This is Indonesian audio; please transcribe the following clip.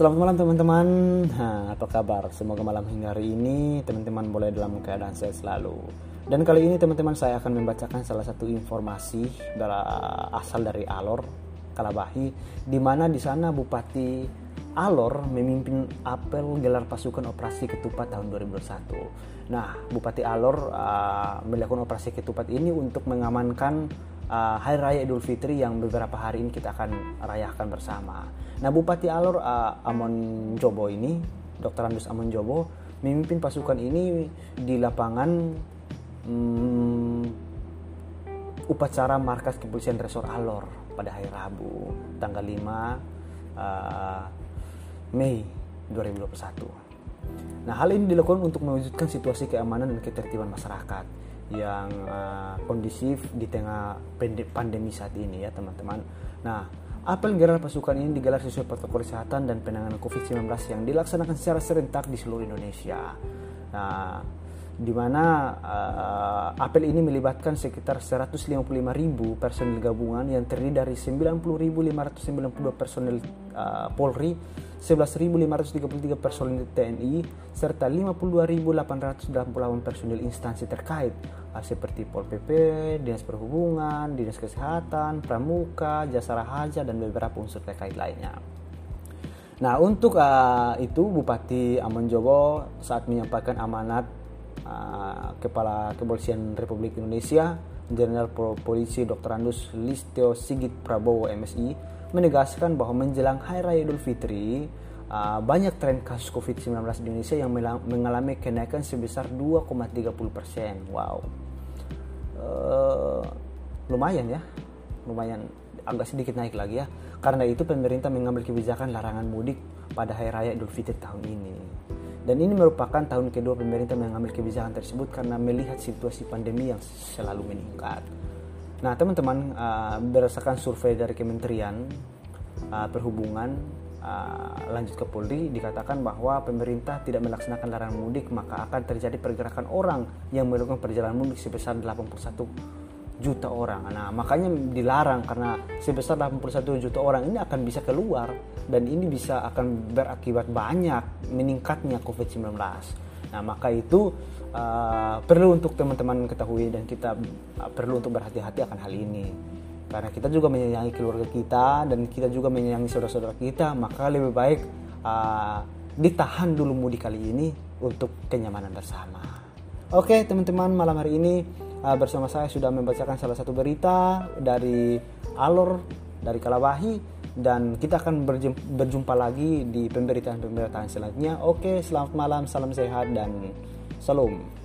Selamat malam teman-teman. Nah, apa kabar? Semoga malam hingga hari ini teman-teman boleh dalam keadaan sehat selalu. Dan kali ini teman-teman saya akan membacakan salah satu informasi dari asal dari Alor Kalabahi di mana di sana Bupati Alor memimpin apel gelar pasukan operasi ketupat tahun 2021. Nah, Bupati Alor uh, melakukan operasi ketupat ini untuk mengamankan uh, Hari Raya Idul Fitri yang beberapa hari ini kita akan rayakan bersama. Nah, Bupati Alor uh, Amon Jobo ini, Dr. Andus Amon Jobo, memimpin pasukan ini di lapangan um, upacara markas kepolisian Resor Alor pada hari Rabu, tanggal 5 uh, Mei 2021. Nah, hal ini dilakukan untuk mewujudkan situasi keamanan dan ketertiban masyarakat yang uh, kondisif di tengah pandemi saat ini ya teman-teman. Nah, apel gelar pasukan ini digelar sesuai protokol kesehatan dan penanganan COVID-19 yang dilaksanakan secara serentak di seluruh Indonesia. Nah, di mana uh, apel ini melibatkan sekitar 155.000 personil gabungan yang terdiri dari 90.592 personil uh, Polri, 11.533 personil TNI, serta 52.888 personil instansi terkait uh, seperti Pol PP, Dinas Perhubungan, Dinas Kesehatan, Pramuka, Jasa Raharja, dan beberapa unsur terkait lainnya. Nah, untuk uh, itu Bupati Amon Jogo saat menyampaikan amanat uh, Kepala Kepolisian Republik Indonesia, Jenderal Polisi Dr. Andus Listio Sigit Prabowo MSI menegaskan bahwa menjelang Hari Raya Idul Fitri uh, banyak tren kasus COVID-19 di Indonesia yang mengalami kenaikan sebesar 2,30 persen. Wow, uh, lumayan ya, lumayan agak sedikit naik lagi ya. Karena itu pemerintah mengambil kebijakan larangan mudik pada Hari Raya Idul Fitri tahun ini. Dan ini merupakan tahun kedua pemerintah mengambil kebijakan tersebut karena melihat situasi pandemi yang selalu meningkat. Nah, teman-teman, uh, berdasarkan survei dari Kementerian uh, Perhubungan uh, lanjut ke Polri dikatakan bahwa pemerintah tidak melaksanakan larangan mudik maka akan terjadi pergerakan orang yang melakukan perjalanan mudik sebesar 81 juta orang. Nah, makanya dilarang karena sebesar 81 juta orang ini akan bisa keluar dan ini bisa akan berakibat banyak meningkatnya COVID-19. Nah, maka itu uh, perlu untuk teman-teman ketahui dan kita uh, perlu untuk berhati-hati akan hal ini karena kita juga menyayangi keluarga kita dan kita juga menyayangi saudara-saudara kita maka lebih baik uh, ditahan dulu mudik kali ini untuk kenyamanan bersama oke teman-teman malam hari ini uh, bersama saya sudah membacakan salah satu berita dari Alor dari Kalabahi dan kita akan berjumpa, berjumpa lagi di pemberitaan-pemberitaan selanjutnya. Oke, selamat malam, salam sehat dan Salam.